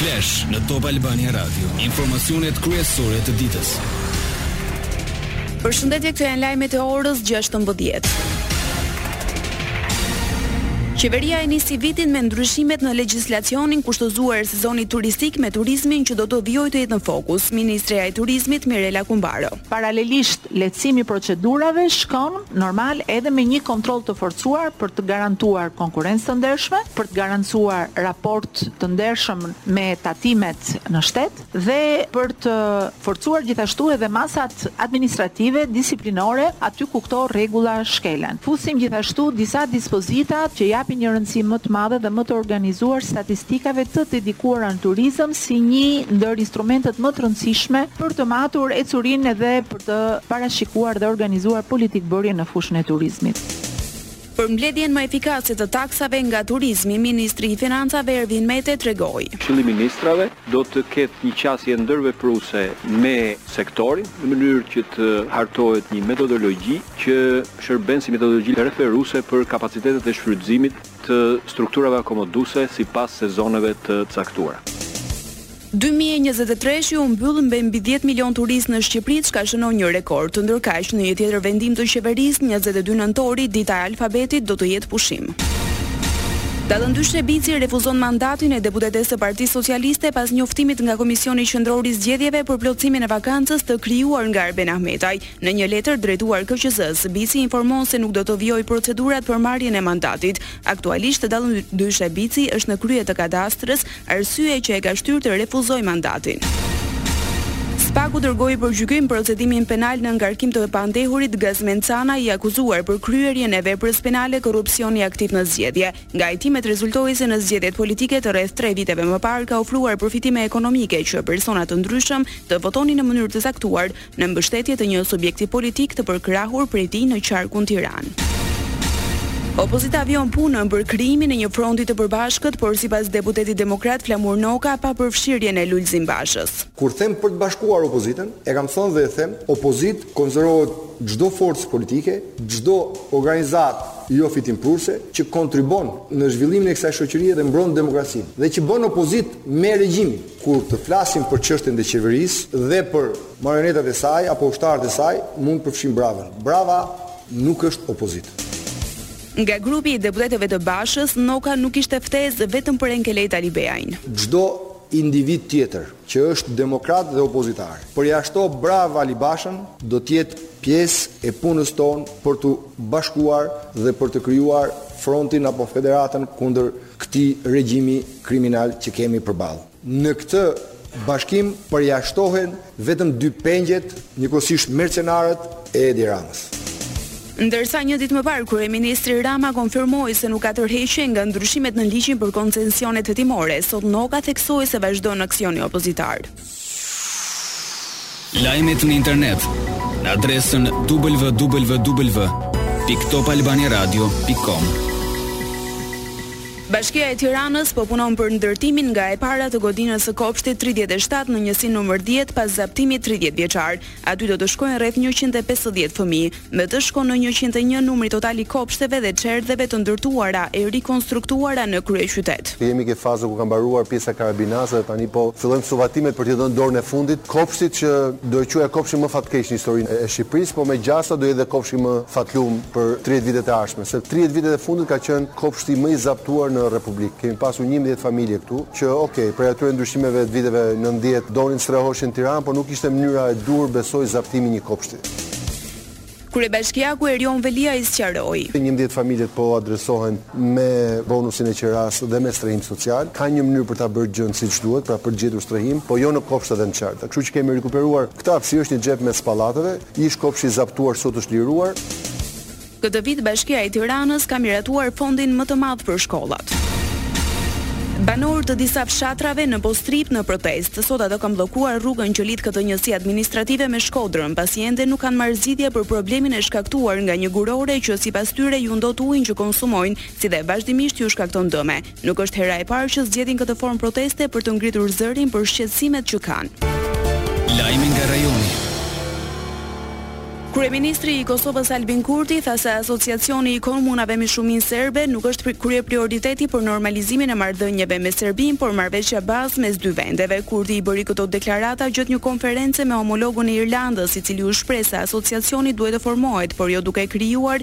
Flash në Top Albania Radio, informacionet kryesore të ditës. Përshëndetje, këto janë lajmet e orës 16. Qeveria e nisi vitin me ndryshimet në legjislacionin kushtuar sezonit turistik me turizmin që do të vijojë të jetë në fokus, ministrja e Turizmit Mirela Kumbaro. Paralelisht, lehtësimi i procedurave shkon normal edhe me një kontroll të forcuar për të garantuar konkurrencë të ndershme, për të garantuar raport të ndershëm me tatimet në shtet dhe për të forcuar gjithashtu edhe masat administrative, disiplinore aty ku këto rregulla shkelen. Fusim gjithashtu disa dispozita që japin një rëndësi më të madhe dhe më të organizuar statistikave të dedikuara në turizëm si një ndër instrumentet më të rëndësishme për të matur ecurinë dhe për të parashikuar dhe organizuar politikëbërje në fushën e turizmit. Për mbledhjen më efikase të taksave nga turizmi, ministri i Financave Ervin Mete tregoi. Këshilli i Ministrave do të ketë një qasje ndërvepruese me sektorin, në mënyrë që të hartohet një metodologji që shërben si metodologji referuese për kapacitetet e shfrytëzimit të strukturave akomoduese sipas sezoneve të caktuara. Dy mijë e njëzet e treshi u mbyll me mbi dhjetë milionë turistë në Shqipëri çka shënon një rekord. Ndërkaq, në një tjetër vendim të qeverisë, njëzet e dy nëntori, Dita e Alfabetit, do të jetë pushim. Dallëndyshe Bici refuzon mandatin e deputetes së Partisë Socialiste pas njoftimit nga Komisioni Qendror i Zgjedhjeve për plotësimin e vakancës të krijuar nga Arben Ahmetaj. Në një letër drejtuar KQZ-së, Bici informon se nuk do të vijojë procedurat për marrjen e mandatit. Aktualisht Dallëndyshe Bici është në krye të Kadastrës, arsye që e ka shtyrë të refuzojë mandatin. SPAK-u dërgoi për gjykim procedimin penal në ngarkim të pandehurit Gazmend Canaj, i akuzuar për kryerjen e veprës penale Korrupsioni aktiv në zgjedhje. Nga hetimet rezultoi se në zgjedhjet politike të rreth tre viteve më parë ka ofruar përfitime ekonomike që persona të ndryshëm të votonin në mënyrë të caktuar në mbështetje të një subjekti politik të përkrahur prej tij në qarkun Tiranë. Opozita vijon punën për krijimin e një fronti të përbashkët, por sipas deputetit demokrat Flamur Noka, pa përfshirjen e Lulzim Bashës. Kur them për të bashkuar opozitën, e kam thonë dhe e them, opozitë konsiderohet çdo forcë politike, çdo organizatë jofitimprurëse që kontribon në zhvillimin e kësaj shoqërie dhe mbron demokracinë dhe që bën opozitë me regjimin. Kur të flasim për çështjen e qeverisë dhe për marionetat e saj apo ushtarët e saj, mund të përfshijmë Bravën. Brava nuk është opozitë. Nga grupi i deputetëve të Bashës, Noka nuk kishte ftesë vetëm për Enkelejd Alibeajn. Çdo individ tjetër që është demokrat dhe opozitar, përjashto Bravë Ali Bashën, do të jetë pjesë e punës tonë për t'u bashkuar dhe për të krijuar frontin apo federatën kundër këtij regjimi kriminal që kemi përballë. Në këtë bashkim përjashtohen vetëm dy pengjet, njëkohësisht mercenarët e Edi Ramës. Ndërsa një ditë më parë kryeministri Rama konfirmoi se nuk ka tërheqje nga ndryshimet në ligjin për komisionet hetimore, sot Noka theksoi se vazhdon aksioni opozitar. Lajmet në internet në adresën www.topalbaniaradio.com. Bashkia e Tiranës po punon për ndërtimin nga e para të godinës së kopshtit 37 në njësinë numër 10 pas zaptimit 30 vjeçar. Aty do të shkojnë rreth 150 fëmijë. Me të shkon në njëqind e një numri total i kopshteve dhe çerdheve të ndërtuara e rikonstruktuara në kryeqytet. Jemi ke faza ku ka mbaruar pjesa e karabinasë dhe tani po fillojmë suvatimet për t'i dhënë dorën e fundit kopshtit që do e quaja kopshtin më fatkeq në historinë e Shqipërisë, po me gjasa do jetë dhe kopshti më fatlum për tridhjetë vitet e ardhshme, se tridhjetë vitet e fundit ka qenë kopshti më i zaptuar në Republikë. Kemi pasur njëmbëdhjetë familje këtu, që ok, prej atyre ndryshimeve të viteve nëntëdhjetë donin strehoheshin në Tiranë, por nuk ishte mënyra e duhur besoj zaptimi i një kopshti. Kryebashkiaku Erion Veliaj sqaroi se njëmbëdhjetë familjet po adresohen me bonusin e qirasë dhe me strehim social. Ka një mënyrë për ta bërë gjënë siç duhet, pra për të gjetur strehim, po jo në kopshte dhe në çerdhe. Kështu që kemi rikuperuar këtë hapësirë, është një xhep mes pallateve. Ish-kopshti i zaptuar sot është liruar. Këtë vit Bashkia e Tiranës ka miratuar fondin më të madh për shkollat. Banorë të disa fshatrave në Postribë në protestë, sot ato kanë bllokuar rrugën që lidh këtë njësi administrative me Shkodrën, pasi ende nuk kanë marrë zgjidhje për problemin e shkaktuar nga një gurore që sipas tyre iu ndot ujin që konsumojnë, si dhe vazhdimisht iu shkakton dëme. Nuk është hera e parë që zgjedhin këtë formë proteste për të ngritur zërin për shqetësimet që kanë. Lajme nga rajoni. Kryeministri i Kosovës Albin Kurti tha se Asociacioni i Komunave me shumicë serbe nuk është kryeprioriteti për normalizimin e marrëdhënieve me Serbinë, por marrëveshja bazë mes dy vendeve. Kurti i bëri këto deklarata gjatë një konference me homologun e Irlandës, i cili u shpreh se asociacioni duhet të formohet, por jo duke krijuar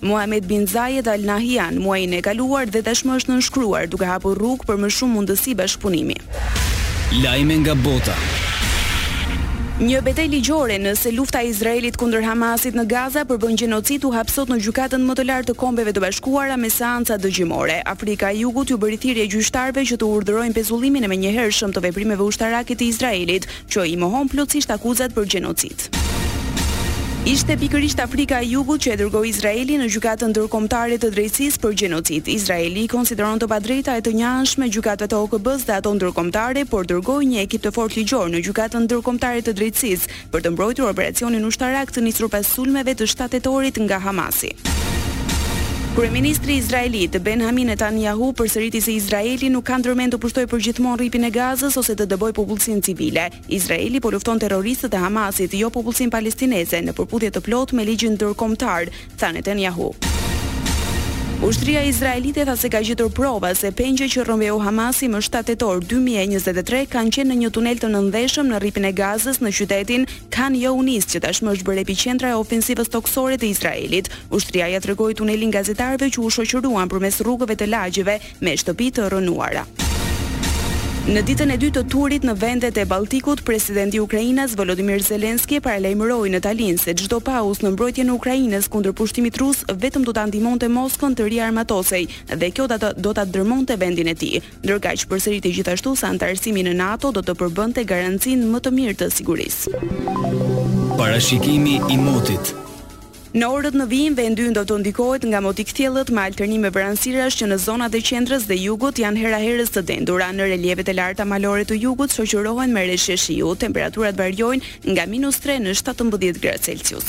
Mohammed bin Zayed Al Nahyan muajin e kaluar dhe tashmë është nënshkruar, duke hapur rrugë për më shumë mundësi bashkëpunimi. Lajme nga bota. Një betejë ligjore nëse lufta e Izraelit kundër Hamasit në Gaza përbën gjenocid u hap sot në gjykatën më të lartë të Kombeve të Bashkuara me seanca dëgjimore. Afrika e Jugut iu bëri thirrje gjyqtarëve që të urdhërojnë pezullimin e menjëhershëm të veprimeve ushtarake të Izraelit që i mohon plotësisht akuzat për gjenocid. Ishte pikërisht Afrika e Jugut që e dërgoi Izraelin në Gjykatën Ndërkombëtare të Drejtësisë për gjenocid. Izraeli i konsideron të padrejta e të njëanshme gjykatat e OKB-së dhe ato ndërkombëtare, por dërgoi një ekip të fortë ligjor në Gjykatën Ndërkombëtare të Drejtësisë për të mbrojtur operacionin ushtarak të nisur pas sulmeve të shtatë tetorit nga Hamas. Kryeministri izraelit, Benjamin Netanyahu përsëriti se Izraeli nuk ka ndërmend të pushtojë përgjithmonë Rripin e Gazës ose të dëbojë popullsinë civile. Izraeli po lufton terroristët e Hamasit, jo popullsinë palestineze, në përputhje të plotë me ligjin ndërkombëtar, tha Netanyahu. Ushtria izraelite tha se ka gjetur prova se pengjet që rrëmbeu Hamasi më shtatë tetor dy mijë e njëzet e tre kanë qenë në një tunel të nëndheshëm në Rripin e Gazës në qytetin Khan Younis, që tashmë është bërë epiqendra e ofensivës tokësore të Izraelit. Ushtria ia tregoi tunelin gazetarëve që u shoqëruan përmes rrugëve të lagjeve me shtëpi të rrënuara. Në ditën e dytë të turit në vendet e Baltikut, presidenti ukrainas Volodymyr Zelensky paralajmëroi në Talin se çdo pauzë në mbrojtjen e Ukrainës kundër pushtimit rus vetëm do ta ndihmonte Moskën të riarmatosej dhe kjo do ta dërmonte vendin e tij. Ndërkaq, përsëriti gjithashtu se anëtarësimi në NATO do të përbënte garancinë më të mirë të sigurisë. Parashikimi i motit. Në orët në vijim vendi ynë do të ndikohet nga mot i kthjellët me alternime vranësirash që në zonat e qendrës dhe jugut janë hera herës të dendura. Në relievet e larta malore të jugut shoqërohen me reshje shiu. Temperaturat variojnë nga -3 në 17 gradë Celsius.